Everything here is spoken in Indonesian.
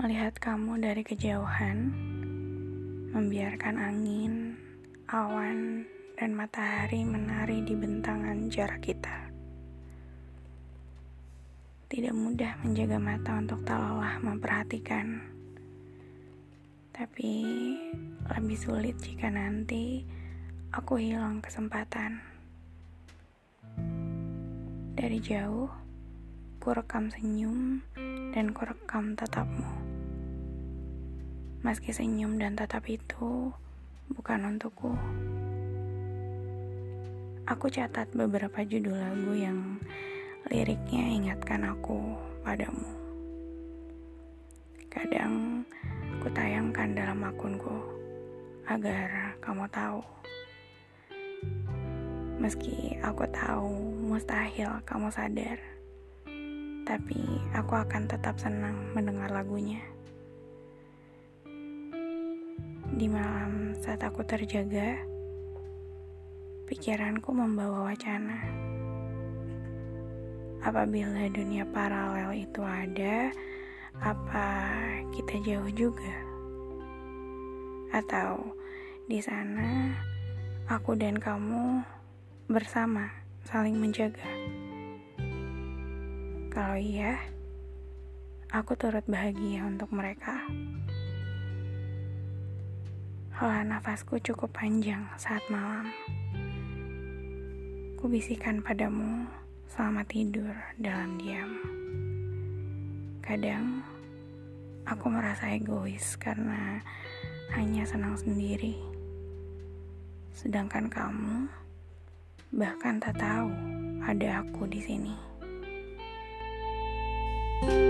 melihat kamu dari kejauhan, membiarkan angin, awan, dan matahari menari di bentangan jarak kita. Tidak mudah menjaga mata untuk tak lelah memperhatikan, tapi lebih sulit jika nanti aku hilang kesempatan. Dari jauh, ku rekam senyum dan kurekam tatapmu. Meski senyum dan tatap itu bukan untukku. Aku catat beberapa judul lagu yang liriknya ingatkan aku padamu. Kadang ku tayangkan dalam akunku agar kamu tahu. Meski aku tahu mustahil kamu sadar tapi aku akan tetap senang mendengar lagunya. Di malam saat aku terjaga, pikiranku membawa wacana. Apabila dunia paralel itu ada, apa kita jauh juga? Atau di sana aku dan kamu bersama saling menjaga? Kalau iya, aku turut bahagia untuk mereka. Hela nafasku cukup panjang saat malam. Ku bisikan padamu selamat tidur dalam diam. Kadang aku merasa egois karena hanya senang sendiri. Sedangkan kamu bahkan tak tahu ada aku di sini. thank you